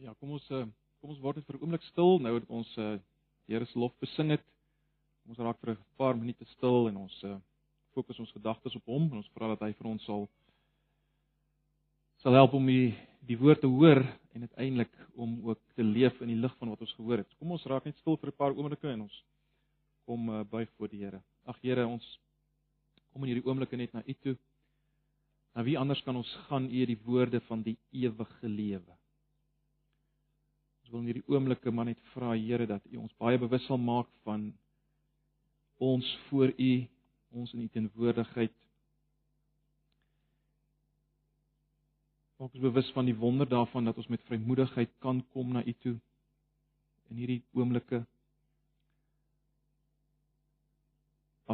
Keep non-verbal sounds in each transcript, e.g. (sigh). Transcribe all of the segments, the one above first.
Ja, kom ons eh, kom ons word net vir 'n oomblik stil nou dat ons die Here se lof besing het. Ons raak vir 'n paar minute stil en ons uh fokus ons gedagtes op hom en ons vra dat hy vir ons sal sal help om die die woord te hoor en uiteindelik om ook te leef in die lig van wat ons gehoor het. Kom ons raak net stil vir 'n paar oomblikke en ons kom buig voor die Here. Ag Here, ons kom in hierdie oomblikke net na U toe. Na wie anders kan ons gaan U die woorde van die ewige lewe? Ons wil in hierdie oomblikke maar net vra Here dat U ons baie bewus sal maak van ons voor U, ons in U teenwoordigheid. Ook is bewus van die wonder daarvan dat ons met vrymoedigheid kan kom na U toe in hierdie oomblikke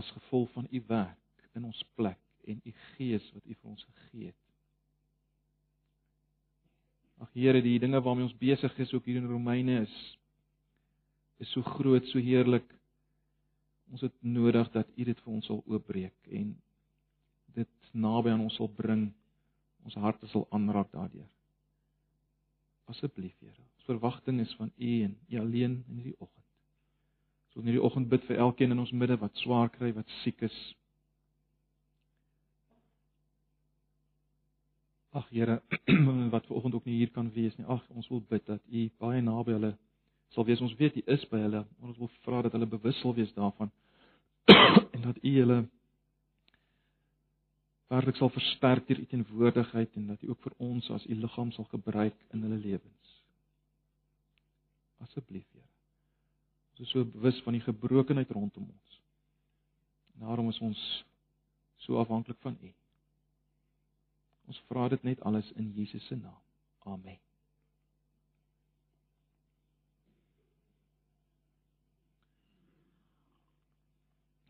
as gevolg van U werk in ons plek en U Gees wat U vir ons gegee het. Ag Here, die dinge waarmee ons besig is ook hier in Romeine is is so groot, so heerlik. Ons het nodig dat U dit vir ons sal oopbreek en dit naby aan ons sal bring. Ons harte sal aanraak daardeur. Asseblief, Here. Ons verwagting is van U en U alleen in hierdie oggend. So in hierdie oggend bid vir elkeen in ons midde wat swaar kry, wat siek is, Ag Here, (clears throat) wat ver oggend ook nie hier kan wees nie. Ag, ons wil bid dat U baie naby hulle sal wees. Ons weet U is by hulle, ons wil vra dat hulle bewus sal wees daarvan (clears throat) en dat U hulle werklik sal versterk deur U teenwoordigheid en dat U ook vir ons as U liggaam sal gebruik in hulle lewens. Asseblief, Here. Ons is so bewus van die gebrokenheid rondom ons. Daarom is ons so afhanklik van U. Ons vra dit net alles in Jesus se naam. Amen.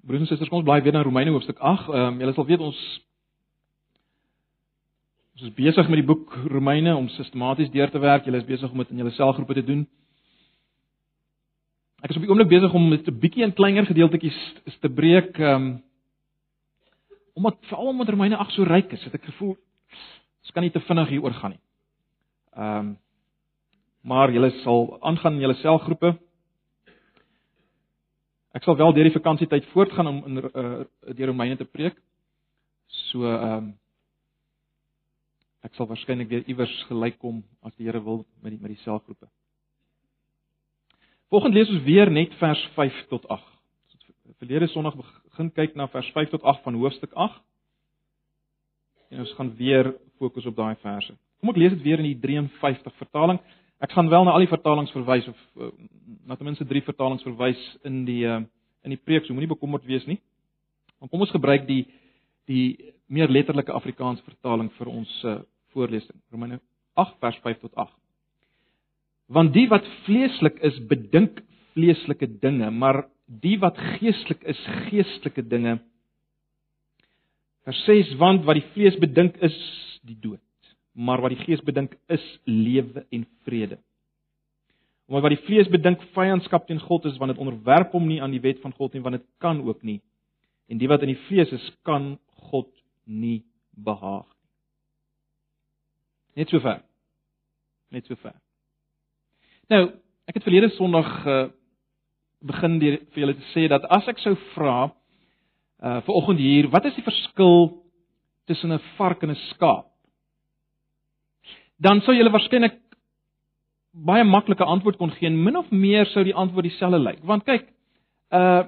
Broers en susters, kom ons bly weer na Romeine hoofstuk 8. Ehm um, julle sal weet ons ons is besig met die boek Romeine om sistematies deur te werk. Julle is besig om dit in julle selgroepe te doen. Ek is op die oomblik besig om dit 'n bietjie in kleiner gedeeltetjies te breek. Ehm um, omdat veral omdat Romeine 8 so ryk is, het ek gevoel Ons kan nie te vinnig hier oor gaan nie. Ehm um, maar julle sal aangaan in julle selgroepe. Ek sal wel deur die vakansietyd voortgaan om in uh, deur Romeine te preek. So ehm um, ek sal waarskynlik weer iewers gelyk kom as die Here wil met die met die selgroepe. Volgende lees ons weer net vers 5 tot 8. Verlede Sondag begin kyk na vers 5 tot 8 van hoofstuk 8. En ons gaan weer fokus op daai verse. Kom ek lees dit weer in die 53 vertaling. Ek gaan wel na al die vertalings verwys of uh, na ten minste 3 vertalings verwys in die uh, in die preek, so moenie bekommerd wees nie. Maar kom ons gebruik die die meer letterlike Afrikaanse vertaling vir ons uh, voorlesing. Romeine 8 vers 5 tot 8. Want die wat vleeslik is, bedink vleeslike dinge, maar die wat geestelik is, geestelike dinge. Vers 6 want wat die vlees bedink is die dood, maar wat die gees bedink is lewe en vrede. Omdat wat die vlees bedink vyandskap teen God is want dit onderwerp hom nie aan die wet van God nie want dit kan ook nie. En die wat in die vlees is kan God nie behaag nie. Net so ver. Net so ver. Nou, ek het verlede Sondag uh, begin deur vir julle te sê dat as ek sou vra uh vir oggend hier, wat is die verskil tussen 'n vark en 'n skaap? Dan sou julle waarskynlik baie maklike antwoord kon gee. Min of meer sou die antwoord dieselfde lyk. Want kyk, uh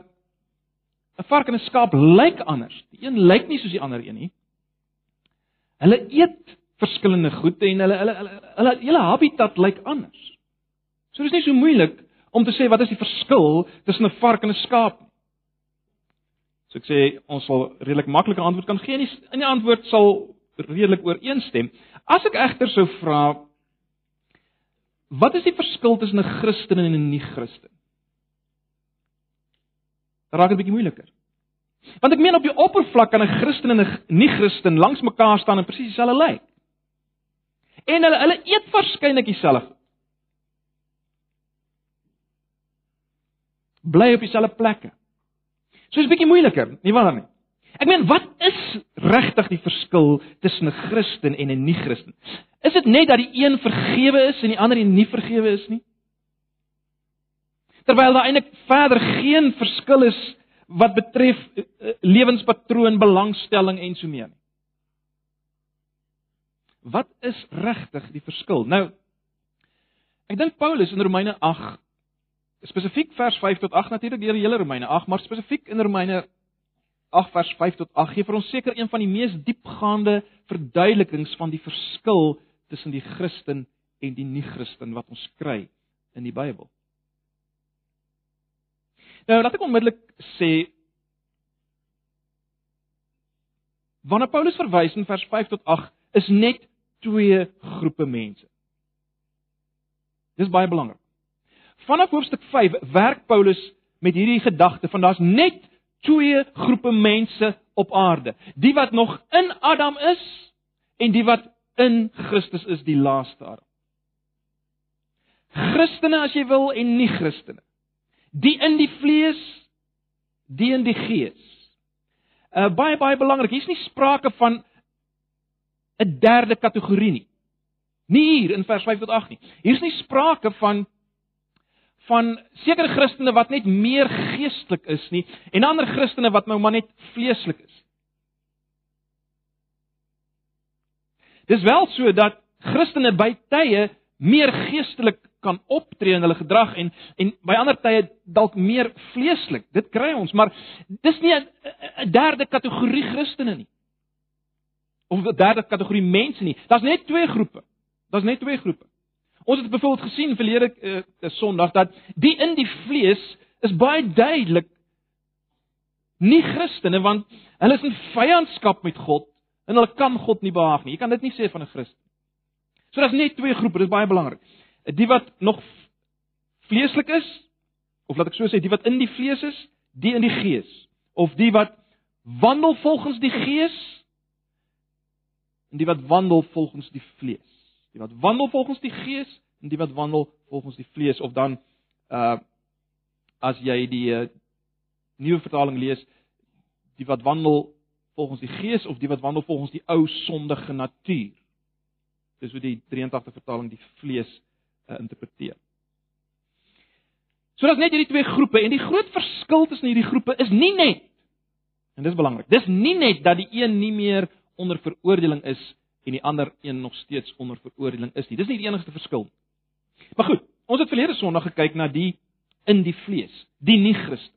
'n vark en 'n skaap lyk anders. Die een lyk nie soos die ander een nie. Hulle eet verskillende goed en hulle hulle hulle hele habitat lyk anders. So dis nie so moeilik om te sê wat is die verskil tussen 'n vark en 'n skaap nie. So ek sê ons sal redelik maklike antwoord kan gee en die, die antwoord sal redelik ooreenstem. As ek egter sou vra wat is die verskil tussen 'n Christen en 'n nie-Christen? Raak dit bietjie moeiliker. Want ek meen op die oppervlak kan 'n Christen en 'n nie-Christen langs mekaar staan en presies dieselfde lyk. En hulle hulle eet waarskynlik dieselfde. Bly op dieselfde plekke. So is 'n bietjie moeiliker, nie waar nie? Ek meen, wat is regtig die verskil tussen 'n Christen en 'n nie-Christen? Is dit net dat die een vergewe is en die ander nie vergewe is nie? Terwyl daar eintlik verder geen verskil is wat betref eh, eh, lewenspatroon, belangstelling en so meer nie. Wat is regtig die verskil? Nou ek dink Paulus in Romeine 8 spesifiek vers 5 tot 8 natuurlik deur die hele Romeine 8, maar spesifiek in Romeine 8 vers 5 tot 8 gee vir ons seker een van die mees diepgaande verduidelikings van die verskil tussen die Christen en die nie-Christen wat ons kry in die Bybel. Nou, laat ek onmiddellik sê wanneer Paulus verwys in vers 5 tot 8 is net twee groepe mense. Dis baie belangrik. Vanaf hoofstuk 5 werk Paulus met hierdie gedagte van daar's net twee groepe mense op aarde. Die wat nog in Adam is en die wat in Christus is, die laaste Adam. Christene as jy wil en nie Christene. Die in die vlees, die in die gees. Uh baie baie belangrik, hier's nie sprake van 'n derde kategorie nie. Nie hier in vers 5 tot 8 nie. Hier's nie sprake van van sekere Christene wat net meer geestelik is nie en ander Christene wat nou maar net vleeslik is. Dis wel so dat Christene by tye meer geestelik kan optree in hulle gedrag en en by ander tye dalk meer vleeslik. Dit kry ons, maar dis nie 'n derde kategorie Christene nie. Of 'n derde kategorie mense nie. Daar's net twee groepe. Daar's net twee groepe. Ons het byvoorbeeld gesien verlede uh, Sondag dat die in die vlees is baie duidelik nie Christene want hulle is in vyandskap met God en hulle kan God nie behaag nie. Jy kan dit nie sê van 'n Christen. So daar's net twee groepe, dis baie belangrik die wat nog vleeslik is of laat ek so sê die wat in die vlees is, die in die gees of die wat wandel volgens die gees en die wat wandel volgens die vlees. Die wat wandel volgens die gees en die wat wandel volgens die vlees of dan uh as jy die uh, nuwe vertaling lees, die wat wandel volgens die gees of die wat wandel volgens die ou sondige natuur. Dis hoe die 83 vertaling die vlees uh, interpreteer. So daar's net hierdie twee groepe en die groot verskil tussen hierdie groepe is nie net en dis belangrik. Dis nie net dat die een nie meer onder veroordeling is en die ander een nog steeds onder veroordeling is nie. Dis nie die enigste verskil nie. Maar goed, ons het verlede Sondag gekyk na die in die vlees, die nie Christen.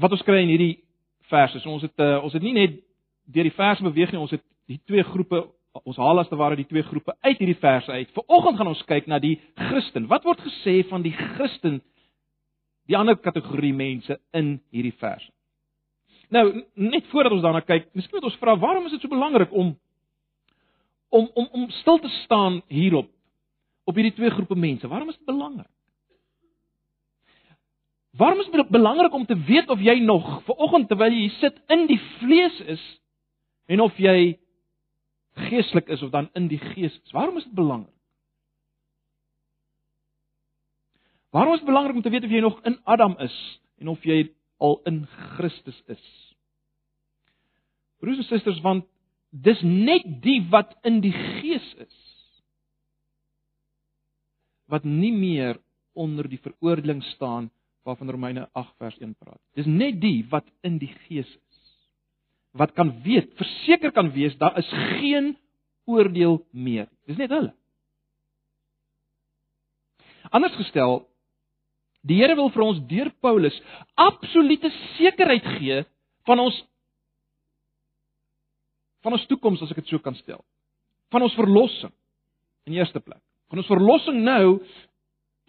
Wat ons kry in hierdie verse, so ons het uh, ons het nie net deur die verse beweeg nie, ons het die twee groepe ons haal as te ware die twee groepe uit hierdie verse uit. Vanoggend gaan ons kyk na die Christen. Wat word gesê van die Christen? Die ander kategorie mense in hierdie verse. Nou, net voordat ons daarna kyk, miskien moet ons vra waarom is dit so belangrik om om om om stil te staan hierop op hierdie twee groepe mense? Waarom is dit belangrik? Waarom is dit belangrik om te weet of jy nog vanoggend terwyl jy sit in die vlees is en of jy geestelik is of dan in die gees is. Waarom is dit belangrik? Waarom is dit belangrik om te weet of jy nog in Adam is en of jy al in Christus is? Broers en susters, want dis net die wat in die gees is wat nie meer onder die veroordeling staan waarvan Romeine 8 vers 1 praat. Dis net die wat in die gees is wat kan weet, verseker kan wees daar is geen oordeel meer. Dis net hulle. Anders gestel, die Here wil vir ons deur Paulus absolute sekerheid gee van ons van ons toekoms as ek dit so kan stel. Van ons verlossing in die eerste plek. Van ons verlossing nou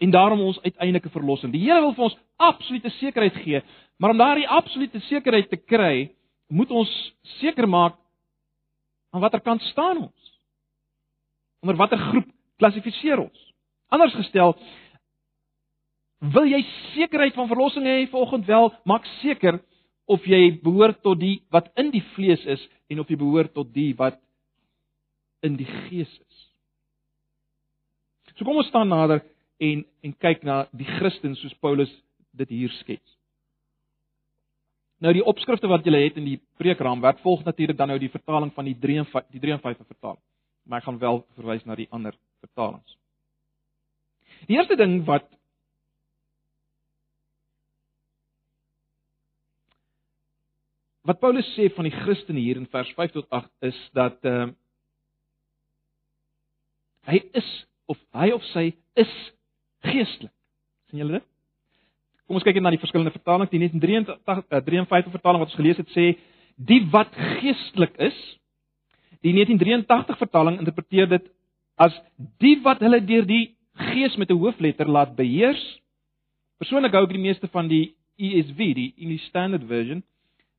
en daarom ons uiteindelike verlossing. Die Here wil vir ons absolute sekerheid gee, maar om daardie absolute sekerheid te kry, moet ons seker maak aan watter kant staan ons? Onder watter groep klassifiseer ons? Anders gestel, wil jy sekerheid van verlossing hê vanoggend wel, maak seker of jy behoort tot die wat in die vlees is en of jy behoort tot die wat in die gees is. So kom ons staan nader en en kyk na die Christen soos Paulus dit hier skets. Nou die opskrifte wat julle het in die preekraamwerk volg natuurlik dan nou die vertaling van die 53 die 53 vertaling. maar ek gaan wel verwys na die ander vertalings. Die eerste ding wat wat Paulus sê van die Christen hier in vers 5 tot 8 is dat uh hy is of hy of sy is geestelik. sien julle dit? Kom ons kyk net na die verskillende vertalings. Die 1983 53 vertaling wat ons gelees het sê die wat geestelik is. Die 1983 vertaling interpreteer dit as die wat hulle deur die gees met 'n hoofletter laat beheers. Persoonlik hou ek die meeste van die ESV, die English Standard Version,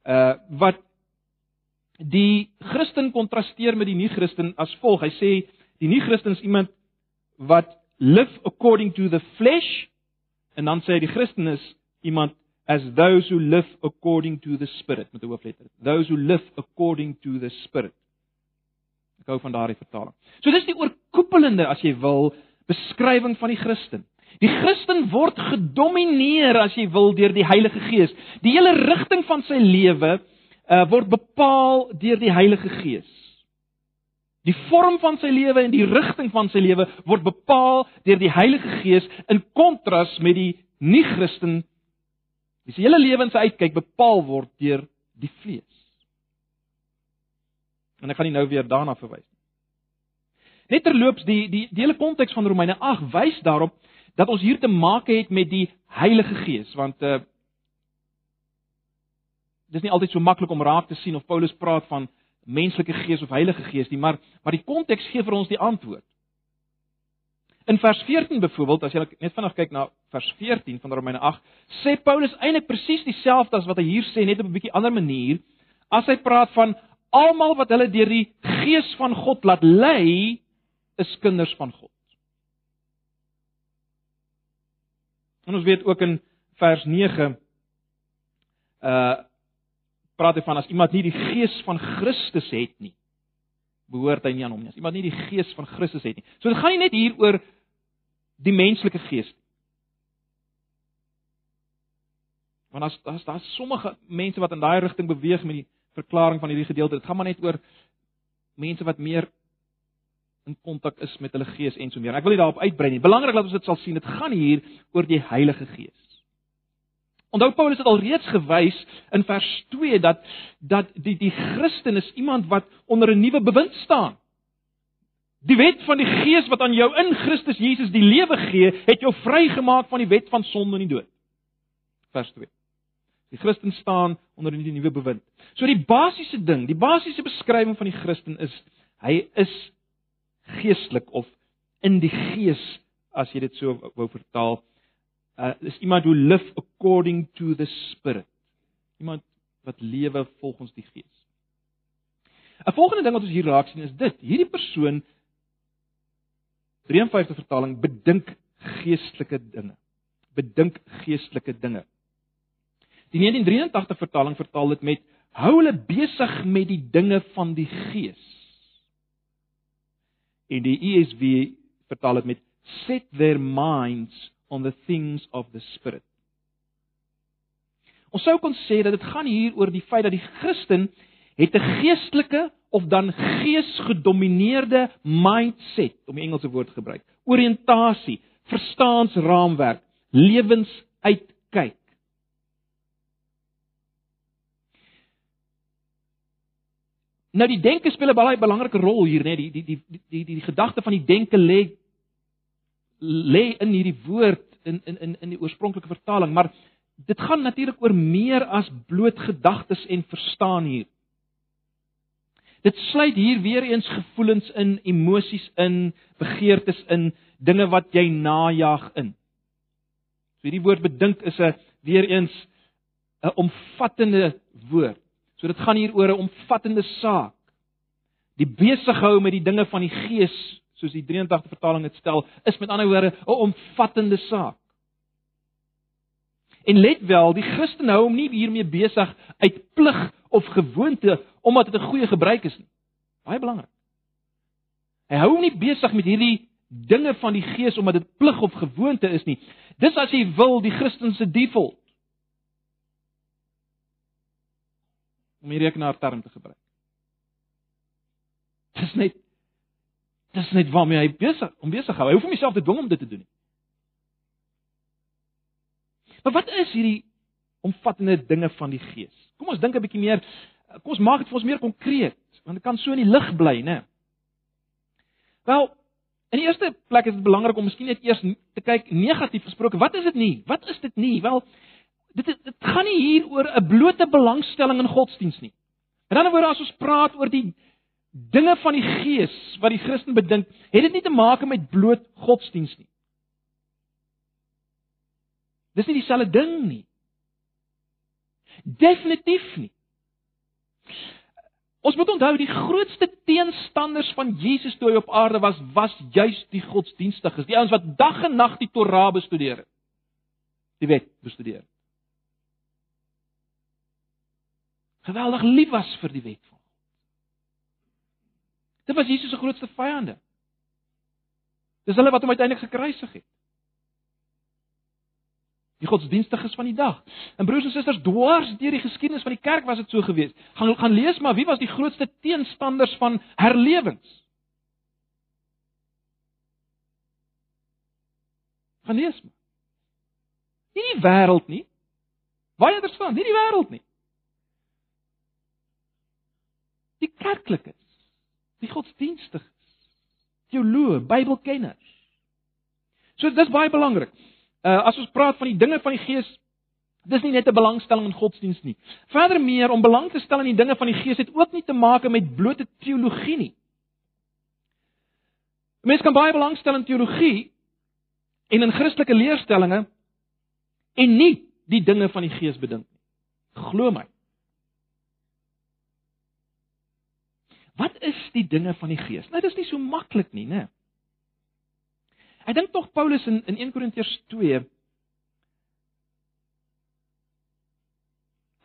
uh wat die Christen kontrasteer met die nie-Christen as volg. Hy sê die nie-Christen is iemand wat live according to the flesh en dan sê hy die Christen is iemand as those who live according to the spirit met 'n hoofletter. Those who live according to the spirit. Ek hou van daardie vertaling. So dis die oorkoepelende as jy wil beskrywing van die Christen. Die Christen word gedomeineer as jy wil deur die Heilige Gees. Die hele rigting van sy lewe uh, word bepaal deur die Heilige Gees. Die vorm van sy lewe en die rigting van sy lewe word bepaal deur die Heilige Gees in kontras met die nie-Christen wie se hele lewe en sy uitkyk bepaal word deur die vlees. En ek gaan nie nou weer daarna verwys nie. Net terloops die die die hele konteks van Romeine 8 wys daarop dat ons hier te maak het met die Heilige Gees want uh dis nie altyd so maklik om raak te sien of Paulus praat van menslike gees of Heilige Gees nie maar maar die konteks gee vir ons die antwoord. In vers 14 byvoorbeeld as jy net vinnig kyk na vers 14 van Romeine 8 sê Paulus eintlik presies dieselfde as wat hy hier sê net op 'n bietjie ander manier as hy praat van almal wat hulle deur die gees van God laat lei is kinders van God. En ons weet ook in vers 9 uh praat hy van as iemand nie die gees van Christus het nie, behoort hy nie aan hom nie. As iemand nie die gees van Christus het nie. So dit gaan nie net hier oor die menslike gees nie. Want as as daar sommige mense wat in daai rigting beweeg met die verklaring van hierdie gedeelte, dit gaan maar net oor mense wat meer in kontak is met hulle gees en so meer. Ek wil nie daarop uitbrei nie. Belangrik dat ons dit sal sien. Dit gaan hier oor die Heilige Gees. Onthou Paulus het al reeds gewys in vers 2 dat dat die die Christen is iemand wat onder 'n nuwe bewind staan. Die wet van die Gees wat aan jou in Christus Jesus die lewe gee, het jou vrygemaak van die wet van sonde en die dood. Vers 2. Die Christen staan onder 'n nuwe bewind. So die basiese ding, die basiese beskrywing van die Christen is hy is geestelik of in die gees as jy dit so wou vertaal. Uh is iemand who live according to the spirit. Iemand wat lewe volgens die gees. 'n Volgende ding wat ons hier raak sien is dit. Hierdie persoon 53 vertaling bedink geestelike dinge. Bedink geestelike dinge. Die 1983 vertaling vertaal dit met hou hulle besig met die dinge van die gees en die ESV vertaal dit met set their minds on the things of the spirit. Ons sou kon sê dat dit gaan hier oor die feit dat die Christen het 'n geestelike of dan geesgedomeineerde mindset om die Engelse woord gebruik. Oriëntasie, verstaansraamwerk, lewensuitkyk. Nou die denke speel 'n baie belangrike rol hier, né? Die die die die die die, die gedagte van die denke lê lê in hierdie woord in in in in die oorspronklike vertaling, maar dit gaan natuurlik oor meer as bloot gedagtes en verstaan hier. Dit sluit hier weer eens gevoelens in, emosies in, begeertes in, dinge wat jy najag in. So hierdie woord bedink is 'n weer eens 'n omvattende woord. So dit gaan hier oor 'n omvattende saak. Die besig hou met die dinge van die gees, soos die 83 vertaling dit stel, is met ander woorde 'n omvattende saak. En let wel, die Christen hou hom nie hiermee besig uit plig of gewoonte omdat dit 'n goeie gebruik is nie. Baie belangrik. Hy hou hom nie besig met hierdie dinge van die gees omdat dit plig of gewoonte is nie. Dis as jy wil die Christen se default. Om die rekenaar term te gebruik. Dis net Dis net waarmee hy besig om besig hou. Hy hoef homself te dwing om dit te doen nie. Maar wat is hierdie omvattende dinge van die Gees? Kom ons dink 'n bietjie meer. Kom ons maak dit vir ons meer konkreet, want dit kan so in die lig bly, né? Wel, in die eerste plek is dit belangrik om miskien net eers te kyk negatief gesproke. Wat is dit nie? Wat is dit nie? Wel, dit dit gaan nie hier oor 'n blote belangstelling in godsdiens nie. In ander woorde, as ons praat oor die dinge van die Gees wat die Christen bedink, het dit nie te maak met bloot godsdiens nie. Dis nie dieselfde ding nie. Definitief nie. Ons moet onthou die grootste teenstanders van Jesus toe hy op aarde was, was juis die godsdienstiges, die ouens wat dag en nag die Torah bestudeer het. Die wet bestudeer. Geweldig lief was vir die wet van God. Dit was Jesus se grootste vyande. Dis hulle wat hom uiteindelik gekruisig het die godsdienstiges van die dag. En broers en susters, dwars deur die geskiedenis van die kerk was dit so gewees. Gaan gaan lees maar wie was die grootste teenstanders van herlewings? Gaan lees maar. Nie die wêreld nie. Baie interessant, nie die wêreld nie. Die kerklikes. Die godsdienstiges. Teoloë, Bybelkenners. So dis baie belangrik. Uh as ons praat van die dinge van die Gees, dis nie net 'n belangstelling in godsdiens nie. Verder meer om belang te stel in die dinge van die Gees het ook nie te maak met blote teologie nie. Mense kan baie belangstel in teologie en in Christelike leerstellings en nie die dinge van die Gees bedink nie. Glo my. Wat is die dinge van die Gees? Nou dis nie so maklik nie, né? Ek dink tog Paulus in in 1 Korintiërs 2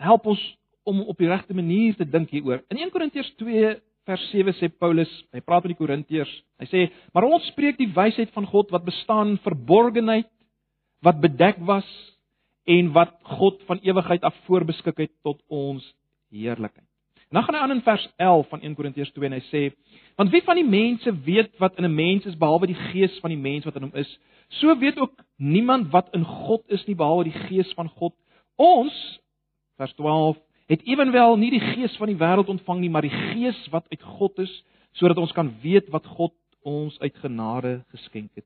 help ons om op die regte manier te dink hieroor. In 1 Korintiërs 2 vers 7 sê Paulus, hy praat met die Korintiërs. Hy sê: "Maar ons spreek die wysheid van God wat bestaan verborgenheid, wat bedek was en wat God van ewigheid af voorbeskik het tot ons heerlikheid." En dan gaan hy aan in vers 11 van 1 Korintiërs 2 en hy sê: "Want wie van die mense weet wat in 'n mens is behalwe die gees van die mens wat in hom is? So weet ook niemand wat in God is nie behalwe die gees van God. Ons vers 12 het ewenwel nie die gees van die wêreld ontvang nie, maar die gees wat uit God is, sodat ons kan weet wat God ons uit genade geskenk het."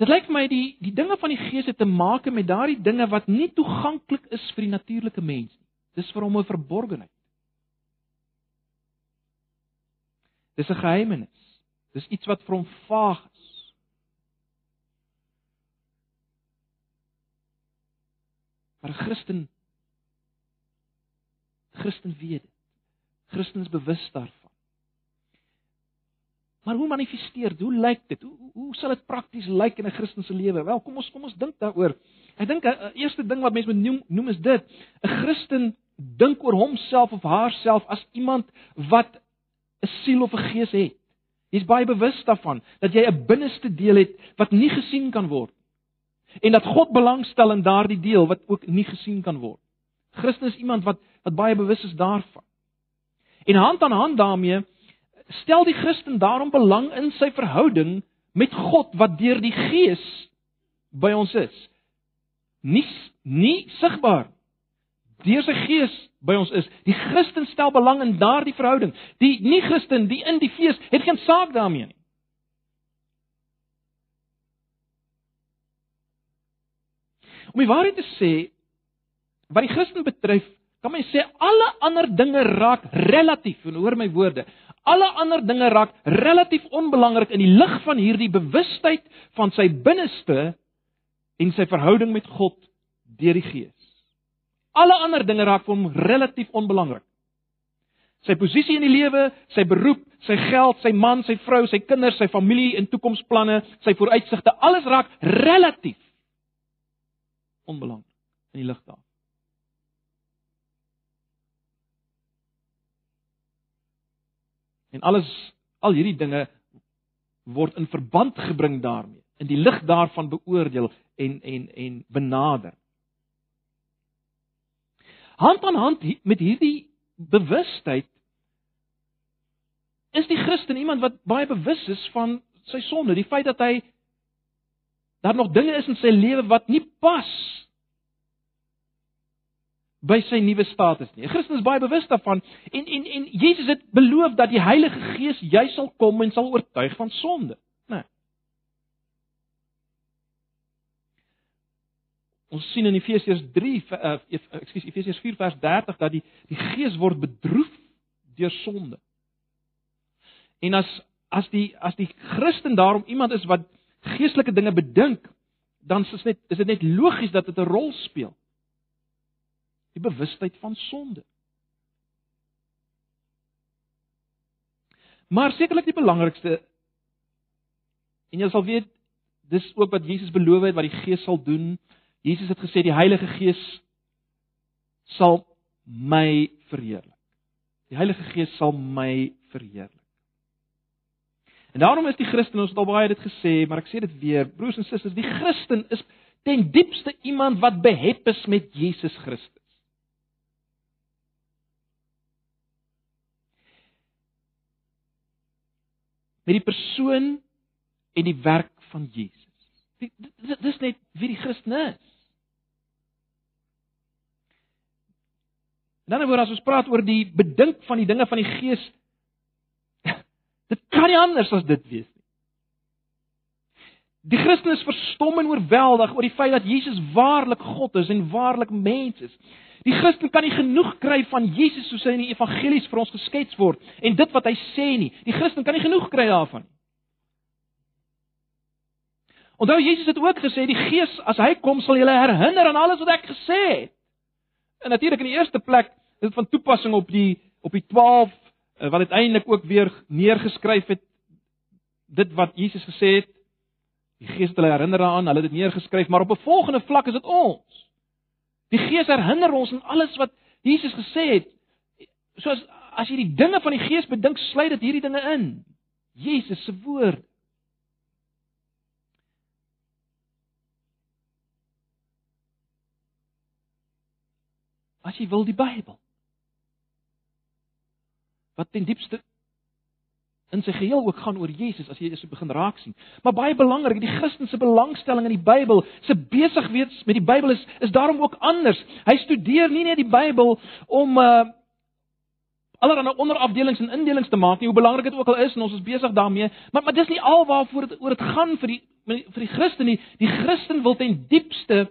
Dit lyk vir my die die dinge van die Gees het te maak met daardie dinge wat nie toeganklik is vir die natuurlike mens nie. Dis vir hom 'n verborgenheid. Dis 'n geheimenis. Dis iets wat vir hom vaag is. Maar Christen Christen weet dit. Christens bewus daarvan. Maar hoe manifesteer dit? Hoe lyk dit? Hoe hoe sal dit prakties lyk in 'n Christelike lewe? Wel, kom ons kom ons dink daaroor. Ek dink 'n eerste ding wat mense moet noem, noem is dit: 'n Christen dink oor homself of haarself as iemand wat 'n siel of 'n gees het. Jy's baie bewus daarvan dat jy 'n binneste deel het wat nie gesien kan word en dat God belangstel in daardie deel wat ook nie gesien kan word. Christen is iemand wat wat baie bewus is daarvan. En hand aan hand daarmee stel die Christen daarom belang in sy verhouding met God wat deur die Gees by ons is. Nie nie sigbaar deur sy Gees by ons is. Die Christen stel belang in daardie verhouding. Die nie-Christen, die in die fees, het geen saak daarmee nie. Om die waarheid te sê, wat die Christen betref, kan mens sê alle ander dinge raak relatief, en hoor my woorde, alle ander dinge raak relatief onbelangrik in die lig van hierdie bewustheid van sy binneste en sy verhouding met God deur die Gees. Alle ander dinge raak vir hom relatief onbelangrik. Sy posisie in die lewe, sy beroep, sy geld, sy man, sy vrou, sy kinders, sy familie en toekomsplanne, sy vooruitsigte, alles raak relatief onbelangrik in die lig daarvan. En alles al hierdie dinge word in verband gebring daarmee, in die lig daarvan beoordeel en en en benader. Hand aan hand met hierdie bewustheid is die Christen iemand wat baie bewus is van sy sonde, die feit dat hy daar nog dinge is in sy lewe wat nie pas by sy nuwe status nie. 'n Christen is baie bewus daarvan en en en Jesus het beloof dat die Heilige Gees jy sal kom en sal oortuig van sonde, né? Nee. Ons sien in Efesiërs 3 uh, ekskuus Efesiërs 4 vers 30 dat die die Gees word bedroef deur sonde. En as as die as die Christen daarom iemand is wat geestelike dinge bedink, dan is dit is dit net logies dat dit 'n rol speel. Die bewustheid van sonde. Maar sekerlik die belangrikste en jy sal weet dis ook wat Jesus beloof het wat die Gees sal doen. Jesus het gesê die Heilige Gees sal my verheerlik. Die Heilige Gees sal my verheerlik. En daarom is die Christen, ons het al baie dit gesê, maar ek sê dit weer, broers en susters, die Christen is ten diepste iemand wat behep is met Jesus Christus. Met die persoon en die werk van Jesus. Dit is net wie die Christen is. Dan as ons praat oor die bedink van die dinge van die Gees, (laughs) Dit kan nie anders as dit wees nie. Die Christen is verstom en oorweldig oor die feit dat Jesus waarlik God is en waarlik mens is. Die Christen kan nie genoeg kry van Jesus soos hy in die evangelies vir ons geskets word en dit wat hy sê nie. Die Christen kan nie genoeg kry daarvan nie. Onthou Jesus het ook gesê die Gees as hy kom sal julle herinner aan alles wat ek gesê het. En natuurlik in die eerste plek is dit van toepassing op die op die Eh, wat uiteindelik ook weer neergeskryf het dit wat Jesus gesê het. Die Gees het hulle herinner daaraan, hulle het dit neergeskryf, maar op 'n volgende vlak is dit ons. Die Gees herinner ons aan alles wat Jesus gesê het. Soos as jy die dinge van die Gees bedink, sluit dit hierdie dinge in. Jesus se woord. As jy wil die Bybel wat ten diepste in sy geheel ook gaan oor Jesus as jy dit so begin raak sien. Maar baie belangrik, die Christelike belangstelling in die Bybel, se besig wees met die Bybel is is daarom ook anders. Hy studeer nie net die Bybel om uh allerlei onderafdelings en indelings te maak nie, hoe belangrik dit ook al is en ons is besig daarmee, maar maar dis nie al waarvoor dit oor dit gaan vir die vir die Christen nie. Die Christen wil ten diepste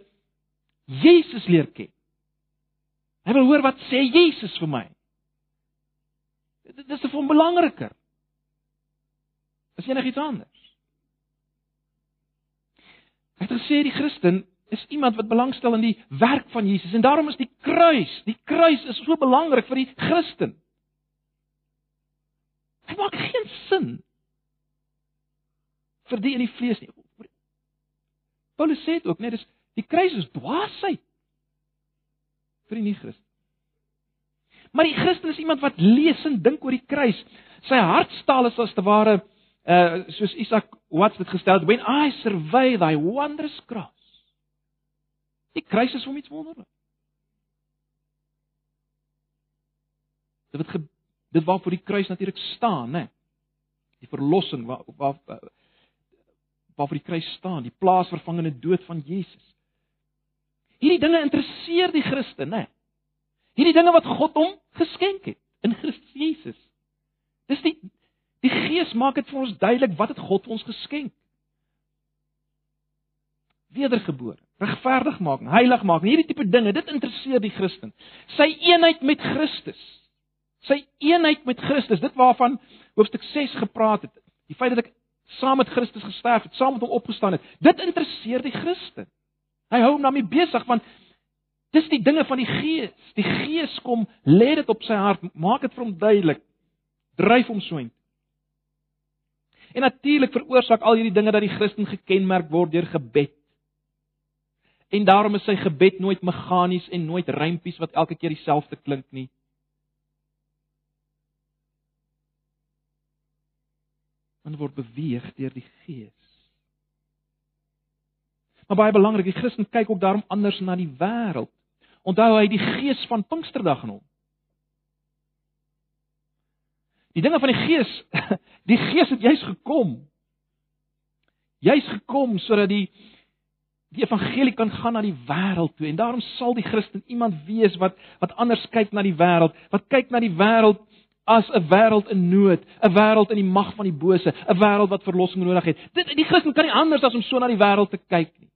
Jesus leer ken. Hy wil hoor wat sê Jesus vir my. Dit is te veel belangriker. As enigiets anders. Hy het gesê die Christen is iemand wat belangstel in die werk van Jesus en daarom is die kruis, die kruis is so belangrik vir die Christen. Dit maak geen sin vir die in die vlees nie. Paulus sê dit ook, net dis die kruis is dwaasheid vir die nie-Christen. Maar die Christen is iemand wat lees en dink oor die kruis. Sy hartstaal is as te ware uh soos Isak Watts dit gestel het, when I survey thy wondrous cross. Die kruis is hom iets wonderlik. Dit wat dit waarvoor die kruis natuurlik staan, né? Die verlossing waar waar waarvoor die kruis staan, die plaasvervangende dood van Jesus. Hierdie dinge interesseer die Christen, né? Hierdie dinge wat God hom geskenk het in Christus Jesus. Dis die die Gees maak dit vir ons duidelik wat het God ons geskenk. Wedergebore, regverdig maak, heilig maak, hierdie tipe dinge, dit interesseer die Christen. Sy eenheid met Christus. Sy eenheid met Christus, dit waarvan hoofstuk 6 gepraat het. Die feit dat ek saam met Christus gesterf het, saam met hom opgestaan het, dit interesseer die Christen. Hy hou hom daarmee besig want Dis die dinge van die Gees. Die Gees kom, lê dit op sy hart, maak dit vir hom duidelik. Dryf hom so in. En natuurlik veroorsaak al hierdie dinge dat die Christen gekenmerk word deur gebed. En daarom is sy gebed nooit meganies en nooit rympies wat elke keer dieselfde klink nie. Want word beweeg deur die Gees. Maar baie belangrik, die Christen kyk ook daarom anders na die wêreld. Onthou hy die gees van Pinksterdag in hom. Die dinge van die Gees, (laughs) die Gees het juis gekom. Juis gekom sodat die die evangelie kan gaan na die wêreld toe en daarom sal die Christen iemand wees wat wat anders kyk na die wêreld, wat kyk na die wêreld as 'n wêreld in nood, 'n wêreld in die mag van die bose, 'n wêreld wat verlossing nodig het. Dit die Christen kan nie anders as om so na die wêreld te kyk nie.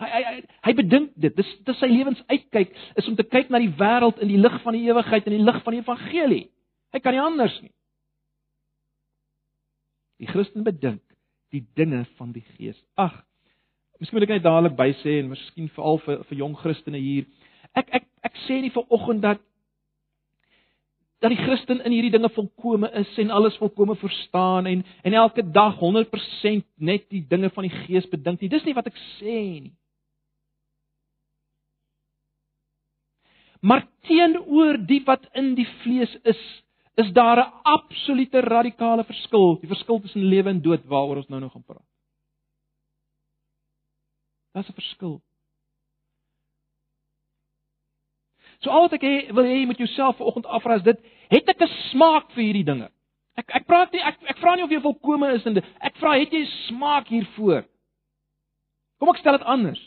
Hy hy hy, bedink dit. Dis dis sy lewensuitkyk is om te kyk na die wêreld in die lig van die ewigheid en die lig van die evangelie. Hy kan nie anders nie. Die Christen bedink die dinge van die Gees. Ag, miskien moet ek net dadelik by sê en miskien veral vir vir jong Christene hier. Ek ek ek sê nie vir oggend dat dat die Christen in hierdie dinge volkome is en alles volkome verstaan en en elke dag 100% net die dinge van die Gees bedink nie. Dis nie wat ek sê nie. Maar teenoor die wat in die vlees is, is daar 'n absolute radikale verskil, die verskil tussen lewe en dood waaroor ons nou nog gaan praat. Daar's 'n verskil. So al wat ek hê, wil hê jy moet jouself vanoggend afvra is dit, het ek 'n smaak vir hierdie dinge? Ek ek praat nie ek ek vra nie of jy volkome is in dit. Ek vra het jy smaak hiervoor? Kom ek stel dit anders.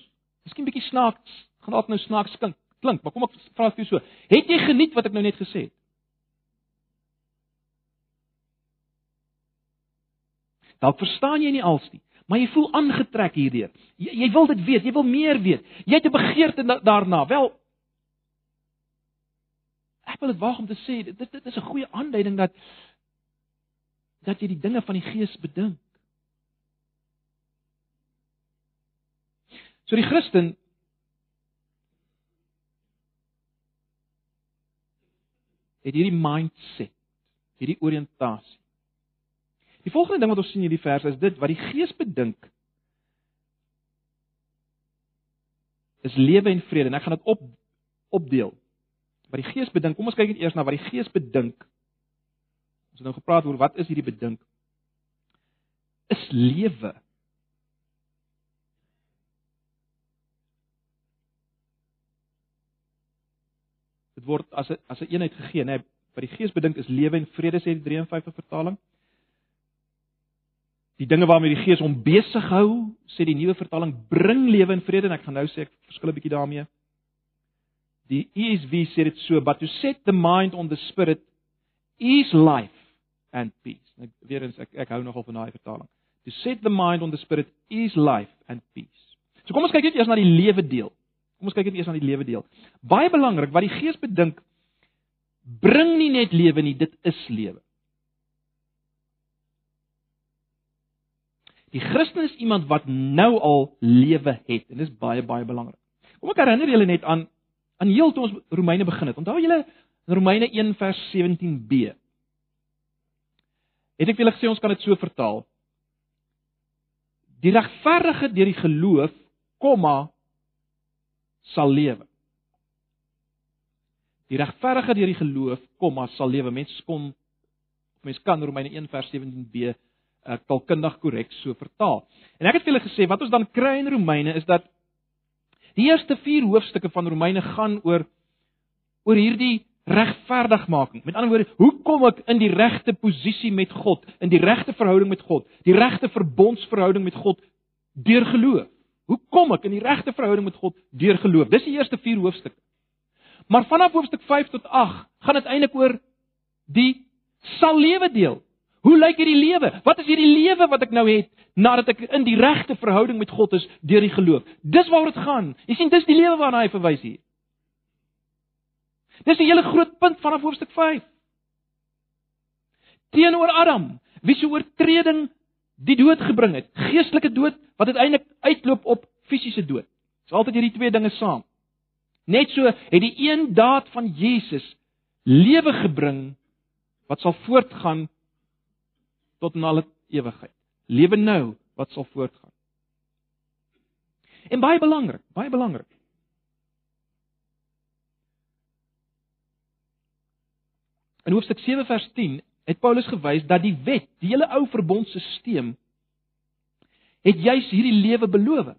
Miskien bietjie snaaks, gaan dalk nou snaaks klink, klink, maar kom ek vra vir jou so. Het jy geniet wat ek nou net gesê het? Dalk verstaan jy nie als nie, maar jy voel aangetrek hierdeur. Jy, jy wil dit weet, jy wil meer weet. Jy het 'n begeerte daarna. Wel Ek wil dit waag om te sê dit dit is 'n goeie aanduiding dat dat jy die dinge van die Gees bedink. So die Christen het hierdie mindset, hierdie oriëntasie. Die volgende ding wat ons sien in hierdie vers is dit wat die Gees bedink is lewe en vrede en ek gaan dit op opdeel. Wat die Gees bedink, kom ons kyk net eers na wat die Gees bedink. Ons het nou gepraat oor wat is hierdie bedink? Is lewe. Dit word as 'n as 'n eenheid gegee, nê? Wat die Gees bedink is lewe en vrede sê die 53 vertaling. Die dinge waarmee die Gees hom besig hou, sê die nuwe vertaling, bring lewe en vrede en ek gaan nou sê ek verskil 'n bietjie daarmee. Die ESV sê dit so, but to set the mind on the spirit is life and peace. Ek weer eens ek ek hou nogal van daai vertaling. To set the mind on the spirit is life and peace. So kom ons kyk net eers na die lewe deel. Kom ons kyk net eers na die lewe deel. Baie belangrik, wat die Gees bedink bring nie net lewe nie, dit is lewe. Die Christen is iemand wat nou al lewe het en dis baie baie belangrik. Kom ek herinner julle net aan aan heel toe ons Romeine begin het. Onthou julle Romeine 1 vers 17b. Het ek vir julle gesê ons kan dit so vertaal. Die regverdige deur die geloof, komma sal lewe. Die regverdige deur die geloof, komma sal lewe. Mense kom mense kan Romeine 1 vers 17b uh, taalkundig korrek so vertaal. En ek het vir julle gesê wat ons dan kry in Romeine is dat die eerste 4 hoofstukke van Romeine gaan oor oor hierdie regverdigmaking. Met ander woorde, hoe kom ek in die regte posisie met God, in die regte verhouding met God, die regte verbondsverhouding met God deur geloof? Hoe kom ek in die regte verhouding met God deur geloof? Dis die eerste 4 hoofstukke. Maar vanaf hoofstuk 5 tot 8 gaan dit eintlik oor die sal lewe deel. Hoe lyk hierdie lewe? Wat is hierdie lewe wat ek nou het nadat ek in die regte verhouding met God is deur die geloof? Dis waaroor dit gaan. Jy sien, dis die lewe waarna hy verwys hier. Dis 'n hele groot punt vanaf hoofstuk 5. Teenoor Adam, wie se oortreding die dood gebring het, geestelike dood wat uiteindelik uitloop op fisiese dood. Dis altyd hierdie twee dinge saam. Net so het die een daad van Jesus lewe gebring wat sal voortgaan tot in alle ewigheid. Lewe nou wat sal voortgaan. En baie belangrik, baie belangrik. In hoofstuk 7 vers 10 het Paulus gewys dat die wet, die hele ou verbondstelsel het juis hierdie lewe beloof.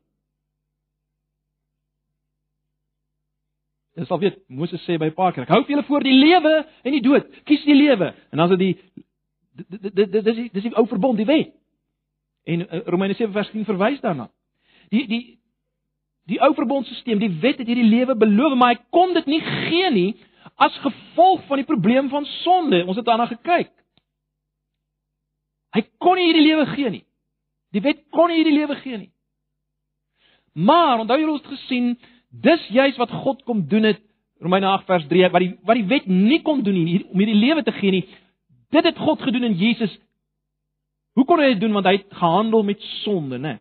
Jy sal weet Moses sê by 'n paar keer, ek hou vir julle voor die lewe en die dood. Kies die lewe. En dan is dit die dit dis dis die ou verbond, die wet. En uh, Romeine 7 vers 10 verwys daarna. Die die die ou verbondstelsel, die wet het hierdie lewe beloof, maar hy kon dit nie gee nie as gevolg van die probleem van sonde. Ons het daarna gekyk. Hy kon nie hierdie lewe gee nie. Die wet kon nie hierdie lewe gee nie. Maar onthou julle ons het gesien, dis juis wat God kom doen het Romeine 8 vers 3 wat die wat die wet nie kon doen nie om hierdie lewe te gee nie. Dit het God gedoen in Jesus. Hoe kon hy dit doen want hy het gehandel met sonde, né?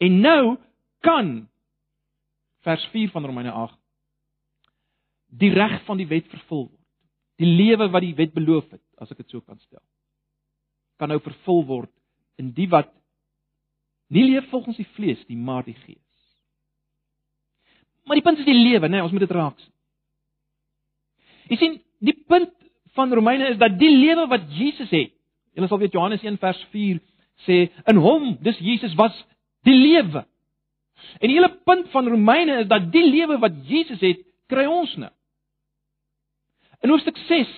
En nou kan vers 4 van Romeine 8 die reg van die wet vervul word. Die lewe wat die wet beloof het, as ek dit so kan stel, kan nou vervul word in die wat nie leef volgens die vlees nie, maar die gees. Maar die punt is die lewe, né? Nee, ons moet dit raak sien. Jy sien, die punt van Romeine is dat die lewe wat Jesus het. Julle sal weet Johannes 1 vers 4 sê in hom, dis Jesus was die lewe. En die hele punt van Romeine is dat die lewe wat Jesus het, kry ons nou. In hoofstuk 6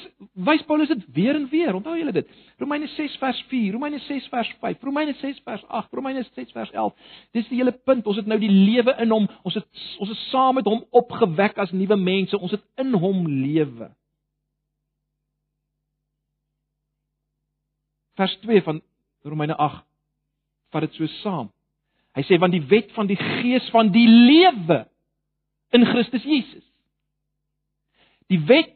wys Paulus dit weer en weer. Onthou julle dit? Romeine 6 vers 4, Romeine 6 vers 5, Romeine 6 vers 8, Romeine 6 vers 11. Dis die hele punt. Ons het nou die lewe in hom. Ons het ons is saam met hom opgewek as nuwe mense. Ons het in hom lewe. Vers 2 van Romeine 8 vat dit so saam. Hy sê want die wet van die gees van die lewe in Christus Jesus. Die wet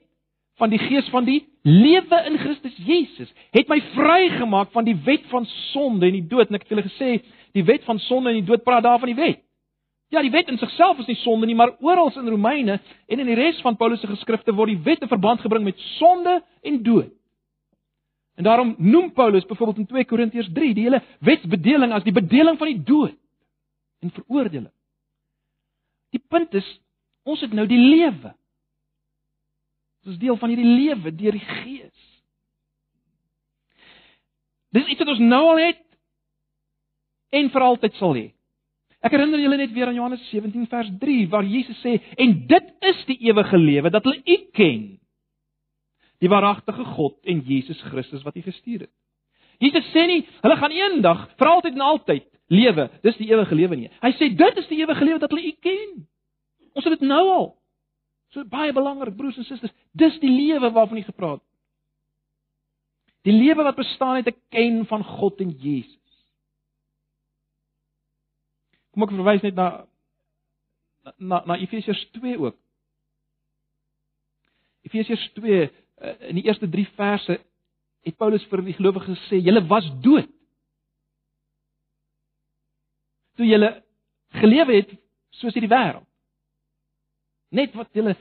van die gees van die lewe in Christus Jesus het my vrygemaak van die wet van sonde en die dood en ek het julle gesê die wet van sonde en die dood praat daar van die wet. Ja, die wet in sigself is nie sonde nie, maar oral in Romeine en in die res van Paulus se geskrifte word die wet in verband gebring met sonde en dood. En daarom noem Paulus byvoorbeeld in 2 Korintiërs 3 die hele wetsbedeling as die bedeling van die dood en veroordeling. Die punt is ons het nou die lewe Dit is deel van hierdie lewe deur die Gees. Dis iets wat ons nou al het en vir altyd sal hê. Ek herinner julle net weer aan Johannes 17 vers 3 waar Jesus sê en dit is die ewige lewe dat hulle U ken. Die waaragtige God en Jesus Christus wat U gestuur het. Jesus sê nie hulle gaan eendag vir altyd en altyd lewe. Dis die ewige lewe nie. Hy sê dit is die ewige lewe dat hulle U ken. Ons het dit nou al. So baie belangrik broers en susters, dis die lewe waarvan hy gepraat het. Die lewe wat bestaan uit 'n ken van God en Jesus. Kom ek verwys net na na na Efesiërs 2 ook. Efesiërs 2 eh, in die eerste 3 verse het Paulus vir die gelowiges gesê: "Julle was dood." Toe julle gelewe het soos hierdie wêreld. Net wat julle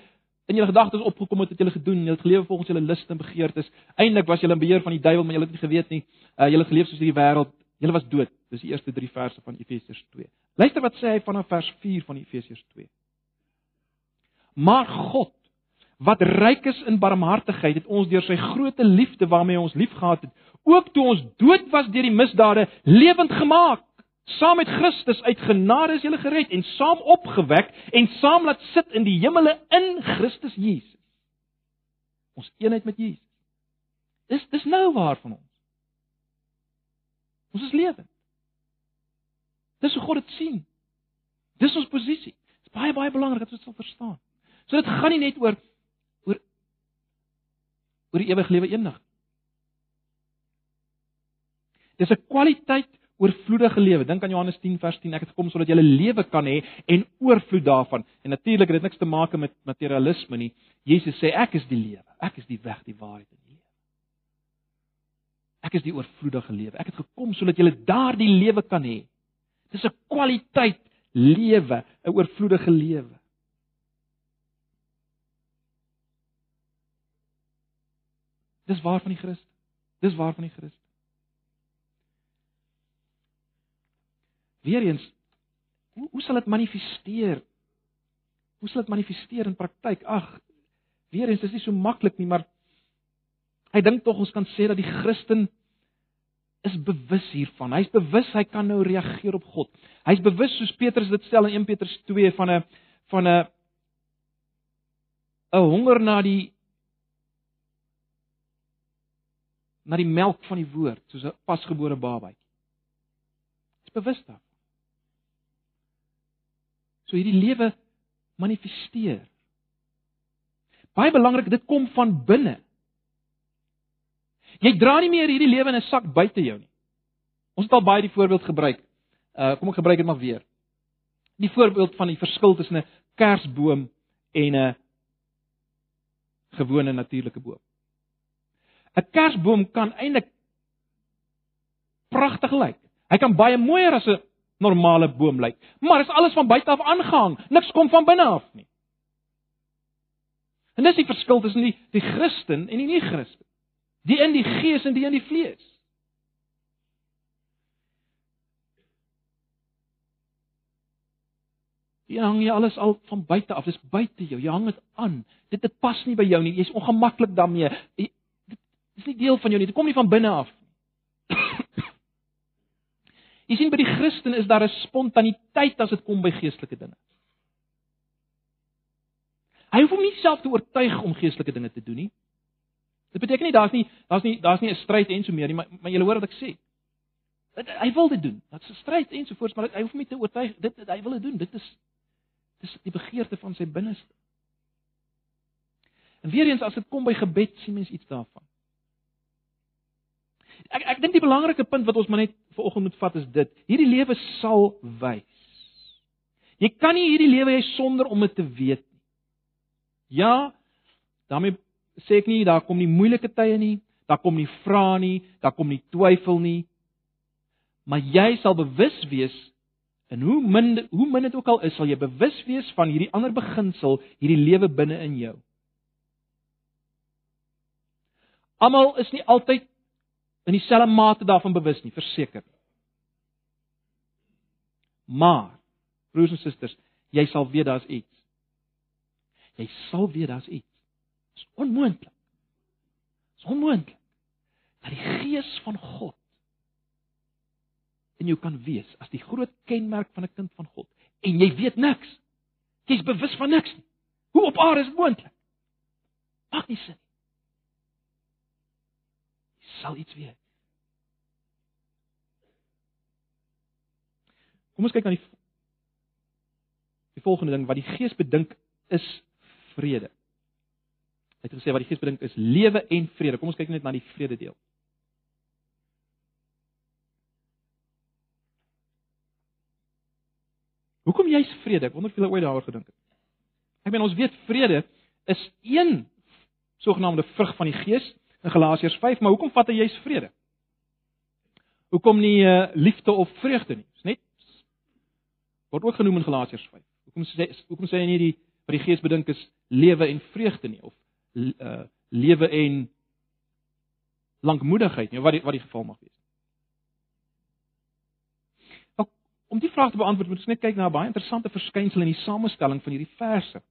in julle gedagtes opgekom het, het julle gedoen, julle het geleef volgens julle lus en begeertes. Eindelik was julle in beheer van die duiwel, maar julle het nie geweet nie. Uh, julle geleef soos hierdie wêreld. Julle was dood. Dis die eerste 3 verse van Efesiërs 2. Luister wat sê hy vanaf vers 4 van Efesiërs 2. Maar God wat ryk is in barmhartigheid het ons deur sy groote liefde waarmee ons liefgehad het, ook toe ons dood was deur die misdade, lewend gemaak saam met Christus uit genade is jy gered en saam opgewek en saam laat sit in die hemele in Christus Jesus. Ons eenheid met Jesus. Dis dis nou waar van ons. Ons is lewend. Dis hoe God dit sien. Dis ons posisie. Dit is baie baie belangrik dat ons dit sal verstaan. So dit gaan nie net oor oor die ewige lewe eendag. Dis 'n kwaliteit oorvloedige lewe. Dink aan Johannes 10 vers 10. Ek het gekom sodat jy 'n lewe kan hê en oorvloed daarvan. En natuurlik het dit niks te maak met materialisme nie. Jesus sê ek is die lewe. Ek is die weg, die waarheid en die lewe. Ek is die oorvloedige lewe. Ek het gekom sodat jy daardie lewe kan hê. Dis 'n kwaliteit lewe, 'n oorvloedige lewe. Dis waar van die Christen. Dis waar van die Christen. Weereens hoe hoe sal dit manifesteer? Hoe sal dit manifesteer in praktyk? Ag, weereens dis nie so maklik nie, maar hy dink tog ons kan sê dat die Christen is bewus hiervan. Hy's bewus hy kan nou reageer op God. Hy's bewus soos Petrus dit stel in 1 Petrus 2 van 'n van 'n 'n honger na die na die melk van die woord, soos 'n pasgebore babatjie. Dis bewus daarvan. So hierdie lewe manifesteer. Baie belangrik, dit kom van binne. Jy dra nie meer hierdie lewe in 'n sak buite jou nie. Ons het al baie die voorbeeld gebruik. Uh kom ek gebruik dit maar weer. Die voorbeeld van die verskil tussen 'n kersboom en 'n gewone natuurlike boom. 'n Kersboom kan eintlik pragtig lyk. Hy kan baie mooier as 'n normale boom lyk, maar is alles van buite af aangehang. Niks kom van binne af nie. En dis die verskil tussen die die Christen en die nie-Christen. Die in die gees en die in die vlees. Jy hang jy alles al van buite af. Dis buite jou. Jy hang dit aan. Dit dit pas nie by jou nie. Jy's ongemaklik daarmee. Jy, dit is nie deel van jou nie. Dit kom nie van binne af nie. (coughs) Jy sien by die Christen is daar 'n spontaniteit as dit kom by geestelike dinge. Hy hoef hom nie self te oortuig om geestelike dinge te doen nie. Dit beteken nie daar's nie daar's nie daar's nie 'n stryd en so meer nie, maar maar jy hoor wat ek sê. Dit, hy wil dit doen. Dit's 'n stryd en so voort, maar hy hoef nie te oortuig dit, dit hy wil dit doen. Dit is dis die begeerte van sy binneste. En weer eens as dit kom by gebed, sien mens iets daarvan. Ek ek dink die belangrike punt wat ons maar net vanoggend moet vat is dit. Hierdie lewe sal wys. Jy kan nie hierdie lewe hê sonder om dit te weet nie. Ja, daarmee sê ek nie daar kom nie moeilike tye nie, daar kom nie vrae nie, daar kom nie twyfel nie. Maar jy sal bewus wees en hoe min hoe min dit ook al is, sal jy bewus wees van hierdie ander beginsel, hierdie lewe binne in jou. Almal is nie altyd in dieselfde mate daarvan bewus nie, verseker. Maar broers en susters, jy sal weet daar's iets. Jy sal weet daar's iets. Dit is onmoontlik. Dit is onmoontlik dat die gees van God in jou kan wees as die groot kenmerk van 'n kind van God en jy weet niks. Jy's bewus van niks nie. Hoe op aarde is moontlik? Maak nie sin sal iets weet. Kom ons kyk na die die volgende ding wat die Gees bedink is vrede. Hy het gesê wat die Gees bedink is lewe en vrede. Kom ons kyk net na die vrede deel. Hoekom jy's vrede? Ek wonder of jy ooit daaroor gedink het. Ek meen ons weet vrede is een sogenaamde vrug van die Gees in Galasiërs 5, maar hoekom vat hy juist vrede? Hoekom nie uh, liefde of vreugde nie? Dis net word ook genoem in Galasiërs 5. Hoekom sê hoekom sê hy nie die wat die Gees bedink is lewe en vreugde nie of uh, lewe en lankmoedigheid nie, wat die, wat die geval mag wees. Nou, om die vraag te beantwoord, moet ons net kyk na 'n baie interessante verskynsel in die samestelling van hierdie verse.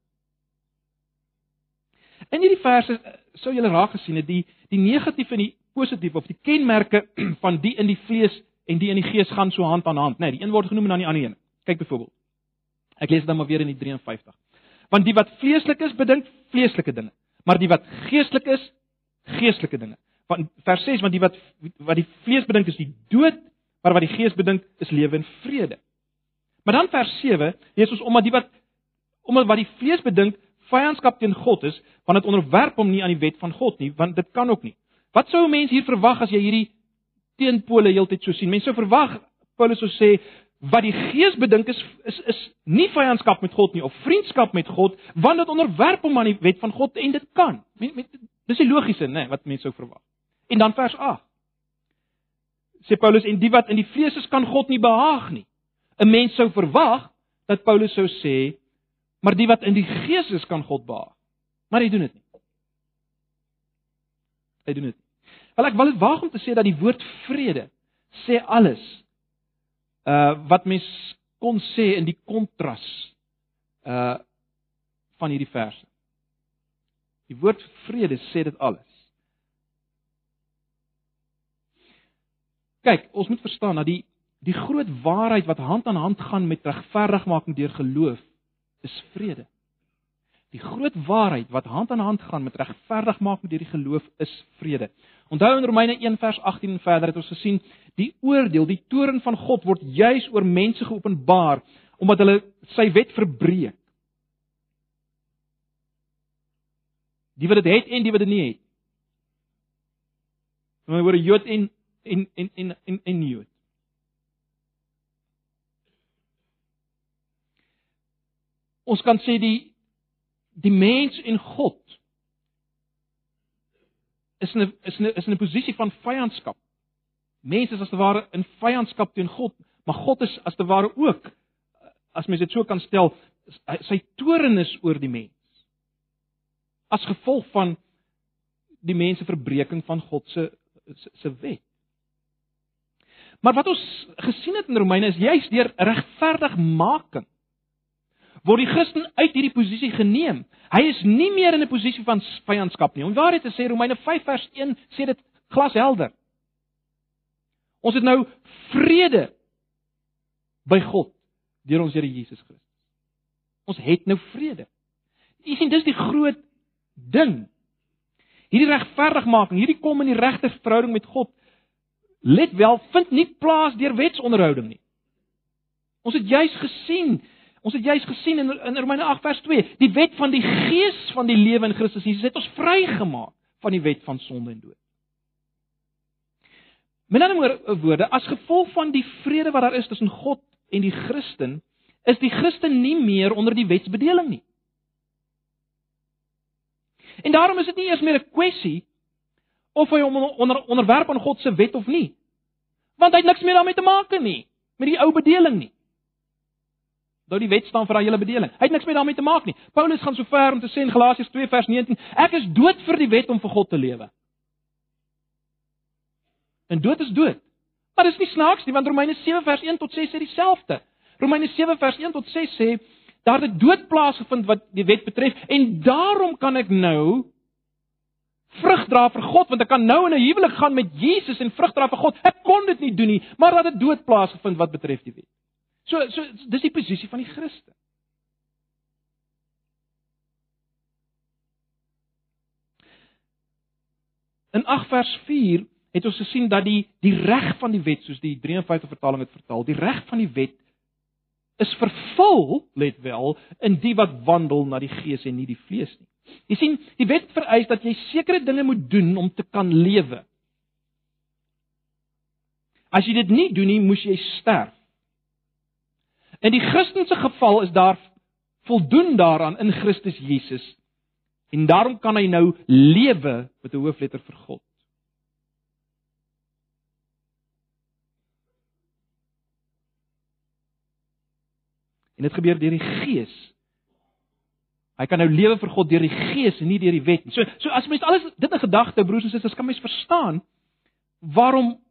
In hierdie verse eh, sou julle raak gesien het die die negatief en die positief of die kenmerke (clears throat) van die in die vlees en die in die gees gaan so hand aan hand, né? Nee, die een word genoem en dan die ander een. Kyk byvoorbeeld. Ek lees dit dan maar weer in die 53. Want die wat vleeslik is, bedink vleeslike dinge, maar die wat geestelik is, geestelike dinge. Van vers 6, want die wat wat die vlees bedink is die dood, maar wat die gees bedink is lewe en vrede. Maar dan vers 7, lees ons omdat die wat omdat wat die vlees bedink vyandskap teen God is, want dit onderwerp hom nie aan die wet van God nie, want dit kan ook nie. Wat sou 'n mens hier verwag as jy hierdie teenpole heeltyd so sien? Mense sou verwag Paulus sou sê wat die Gees bedink is is is nie vyandskap met God nie of vriendskap met God, want dit onderwerp hom aan die wet van God en dit kan. Met, met, dis die logiese, né, wat mense sou verwag. En dan vers 8. Sê Paulus en die wat in die vlees is kan God nie behaag nie. 'n Mens sou verwag dat Paulus sou sê Maar die wat in die gees is kan God behaag. Maar hy doen dit nie. Hy doen dit. Wel ek wil dit waag om te sê dat die woord vrede sê alles. Uh wat mens kon sê in die kontras uh van hierdie verse. Die woord vrede sê dit alles. Kyk, ons moet verstaan dat die die groot waarheid wat hand aan hand gaan met regverdigmaking deur geloof is vrede. Die groot waarheid wat hand aan hand gaan met regverdigmaking deur die geloof is vrede. Onthou in Romeine 1 vers 18 en verder het ons gesien die oordeel, die toorn van God word juis oor mense geopenbaar omdat hulle sy wet verbreek. Die wat dit het en die wat dit nie het. Hulle word Jood en en en en en, nie Jood. Ons kan sê die die mens en God is 'n is 'n is 'n posisie van vyandskap. Mense is as te ware in vyandskap teen God, maar God is as te ware ook as mens dit so kan stel, sy toorn is oor die mens. As gevolg van die mense verbreeking van God se se wet. Maar wat ons gesien het in Romeine is juist deur regverdigmaking word die Christen uit hierdie posisie geneem. Hy is nie meer in 'n posisie van vyandskap nie. Om waarheid te sê Romeine 5 vers 1 sê dit glashelder. Ons het nou vrede by God deur ons Here Jesus Christus. Ons het nou vrede. U sien dis die groot ding. Hierdie regverdigmaking, hierdie kom in die regte verhouding met God. Let wel, vind nie plaas deur wetsonderhouding nie. Ons het juis gesien Ons het juis gesien in, in Romeine 8 vers 2, die wet van die gees van die lewe in Christus Jesus het ons vrygemaak van die wet van sonde en dood. Met ander woorde, as gevolg van die vrede wat daar is tussen God en die Christen, is die Christen nie meer onder die wetsbedeling nie. En daarom is dit nie eers meer 'n kwessie of hy hom onder onderwerp aan God se wet of nie. Want hy het niks meer daarmee te maak nie, met die ou bedeling nie. Nou die wet staan vir daai hele bedeling. Hy het niks met daarmee te maak nie. Paulus gaan so ver om te sê in Galasiërs 2 vers 19, ek is dood vir die wet om vir God te lewe. En dood is dood. Maar dis nie snaaks nie want Romeine 7 vers 1 tot 6 sê dieselfde. Romeine 7 vers 1 tot 6 sê daar het dood plaasgevind wat die wet betref en daarom kan ek nou vrug dra vir God want ek kan nou in 'n huwelik gaan met Jesus en vrug dra vir God. Ek kon dit nie doen nie, maar dat dit dood plaasgevind wat betref die wet. So so dis die posisie van die Christen. In 8 vers 4 het ons gesien dat die die reg van die wet soos die 53 vertaling het vertaal, die reg van die wet is vervul, let wel, in die wat wandel na die gees en nie die vlees nie. Jy sien, die wet vereis dat jy sekere dinge moet doen om te kan lewe. As jy dit nie doen nie, moes jy sterf. In die Christelike geval is daar voldoen daaraan in Christus Jesus. En daarom kan hy nou lewe met 'n hoofletter vir God. En dit gebeur deur die Gees. Hy kan nou lewe vir God deur die Gees en nie deur die wet nie. So so as mens alles dit in gedagte broers en susters kan mens verstaan waarom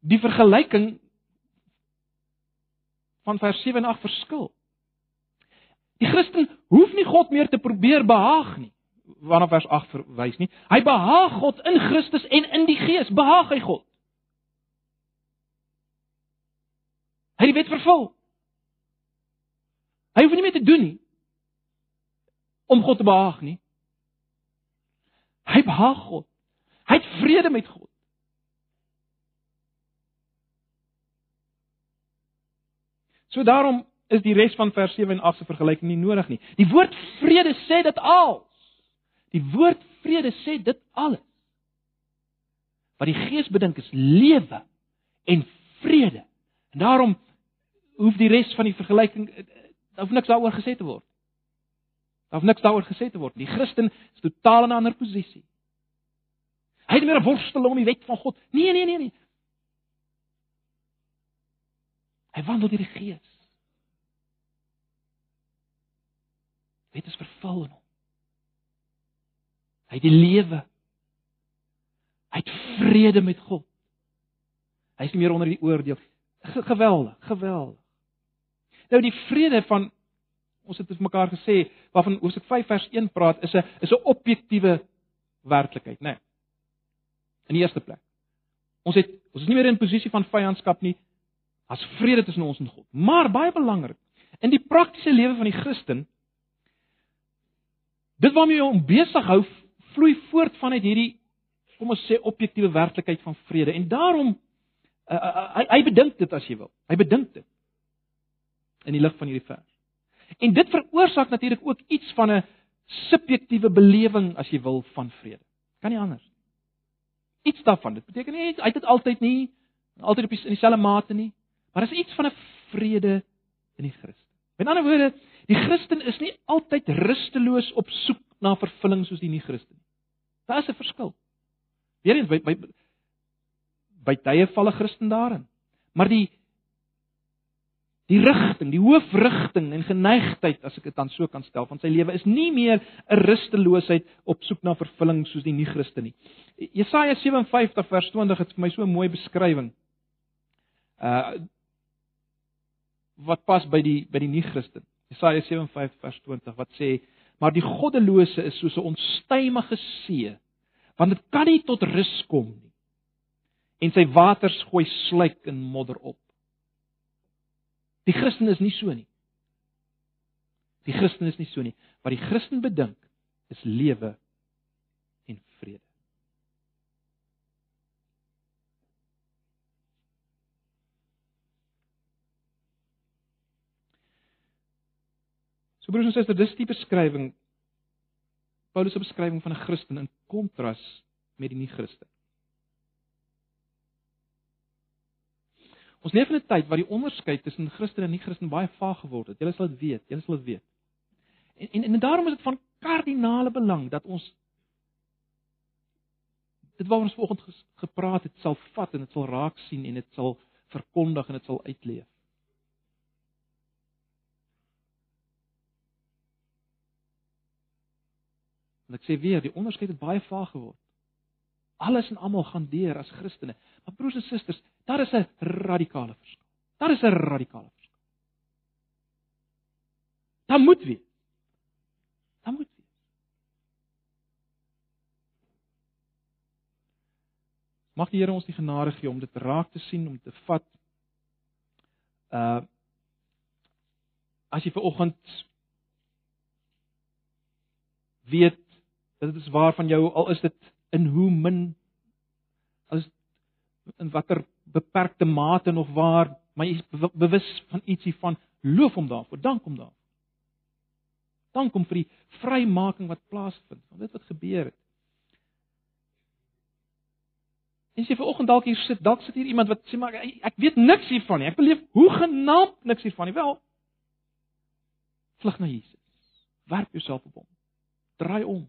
die vergelyking van vers 7 en 8 verskil. Die Christen hoef nie God meer te probeer behaag nie, waarna vers 8 verwys nie. Hy behaag God in Christus en in die Gees, behaag hy God. Hy het die wet vervul. Hy hoef nie meer te doen nie om God te behaag nie. Hy behaag God. Hy het vrede met God. So daarom is die res van vers 7 en 8 se vergelyking nie nodig nie. Die woord vrede sê dit al. Die woord vrede sê dit alles. Wat die Gees bedink is lewe en vrede. En daarom hoef die res van die vergelyking daar hoef niks daaroor gesê te word. Daar hoef niks daaroor gesê te word. Die Christen is totaal in 'n ander posisie. Hy het meer 'n worstel om die wet van God. Nee, nee, nee, nee. Hy wandel deur die Gees. Wet is vervul in hom. Hy het die lewe. Hy het vrede met God. Hy is nie meer onder die oordeel. Geweldig, geweldig. Nou die vrede van ons het dit mekaar gesê waarvan Hosea 5 vers 1 praat is 'n is 'n objektiewe werklikheid, né? Nee. In die eerste plek. Ons het ons is nie meer in 'n posisie van vyandskap nie. As vrede tussen ons en God. Maar baie belangrik, In die praktiese lewe van die Christen dit waarmee hom besig hou vloei voort vanuit hierdie kom ons sê objektiewe werklikheid van vrede en daarom uh, uh, hy, hy bedink dit as jy wil. Hy bedink dit in die lig van hierdie vers. En dit veroorsaak natuurlik ook iets van 'n subjektiewe belewing as jy wil van vrede. Kan nie anders. Iets daarvan. Dit beteken nie hy het dit altyd nie, altyd op die, in dieselfde mate nie, maar is iets van 'n vrede in die Christen. Met ander woorde, die Christen is nie altyd rusteloos op soek na vervulling soos die nie-Christen nie. Daar is 'n verskil. Weerens by by by tye val 'n Christen daarin. Maar die die rigting, die hoofrigting en geneigtheid as ek dit dan so kan stel van sy lewe is nie meer 'n rusteloosheid op soek na vervulling soos die nie-Christen nie. Jesaja 57 vers 20 het vir my so 'n mooi beskrywing. Uh wat pas by die by die nie-Christen. Jesaja 57 vers 20 wat sê maar die goddelose is soos 'n onstuimige see want dit kan nie tot rus kom nie. En sy waters gooi sluik en modder op. Die Christen is nie so nie. Die Christen is nie so nie. Wat die Christen bedink is lewe en vrede So broers en susters, dis die beskrywing Paulus se beskrywing van 'n Christen in kontras met die nie-Christen. Ons leef in 'n tyd waar die onderskeid tussen Christen en nie-Christen baie vaag geword het. Julle sal dit weet, julle sal dit weet. En, en en daarom is dit van kardinale belang dat ons dit waaroor ons vanoggend gepraat het, sal vat en dit sal raak sien en dit sal verkondig en dit sal uitleef. En ek sê weer, die onderskeid het baie vaag geword. Alles en almal gaan deur as Christene. Maar broers en susters, daar is 'n radikale verskil. Daar is 'n radikale verskil. Daar moet wees. Daar moet wees. Mag die Here ons die genade gee om dit raak te sien, om te vat. Uh as jy ver oggend weet dit is waar van jou al is dit in hoe min as in watter beperkte mate nog waar maar jy is bewus van ietsie van loof hom daarvoor dank hom daarvoor dank hom vir die vrymaking wat plaasvind van dit wat gebeur het En sy vanoggend dalk hier sit, dalk sit hier iemand wat sê maar ek weet niks hiervan nie. Ek beleef hoe genaamd niks hiervan nie. Wel. Vlug na Jesus. Werp jouself op hom. Draai om.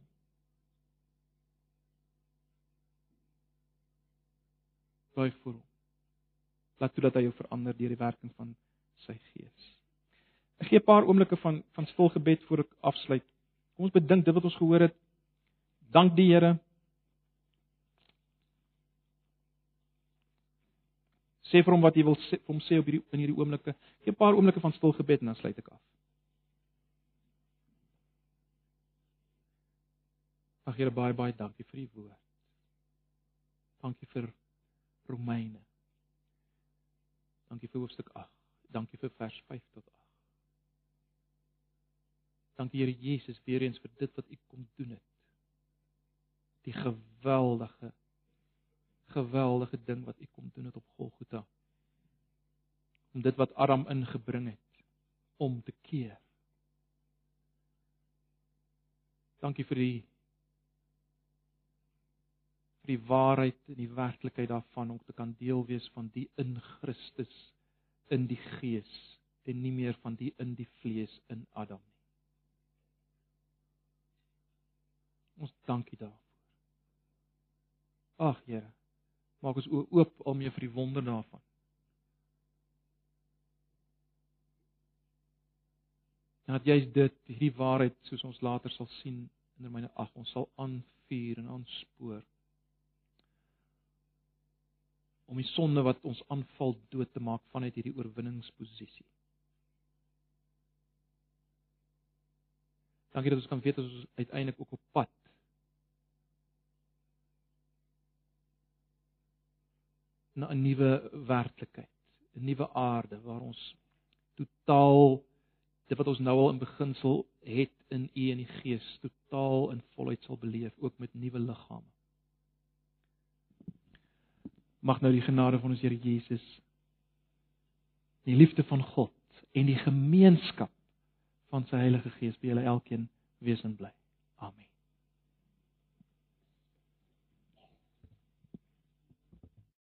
Buig voor hom. Laat toe dat hy jou verander deur die werking van sy gees. Ek gee 'n paar oomblikke van van stil gebed voor ek afsluit. Kom ons bedink dit wat ons gehoor het. Dank die Here. Sê vir hom wat jy wil sê, hom sê op hierdie in hierdie oomblikke. Gee 'n paar oomblikke van stil gebed en dan sluit ek af. Ag Here baie baie dankie vir u woord. Dankie vir Romeine. Dankie vir hoofstuk 8. Dankie vir vers 5 tot 8. Dankie Here Jesus weer eens vir dit wat U kom doen het. Die geweldige geweldige ding wat U kom doen het op Golgotha. Om dit wat Adam ingebring het om te keer. Dankie vir die die waarheid en die werklikheid daarvan om te kan deel wees van die in Christus in die gees en nie meer van die in die vlees in Adam nie. Ons dankie daarvoor. Ag Here, maak ons oop om jou vir die wonder daarvan. Dat jy's dit, hierdie waarheid soos ons later sal sien in Romeine 8, ons sal aanvuur en aanspoor om die sonde wat ons aanval dood te maak vanuit hierdie oorwinningsposisie. Dankie dat ons kan weet dat ons uiteindelik ook op pad na 'n nuwe werklikheid, 'n nuwe aarde waar ons totaal dit wat ons nou al in beginsel het in U en die Gees totaal in volheid sal beleef ook met nuwe liggame. Mag nou die genade van ons Here Jesus die liefde van God en die gemeenskap van sy Heilige Gees by julle elkeen wees en bly.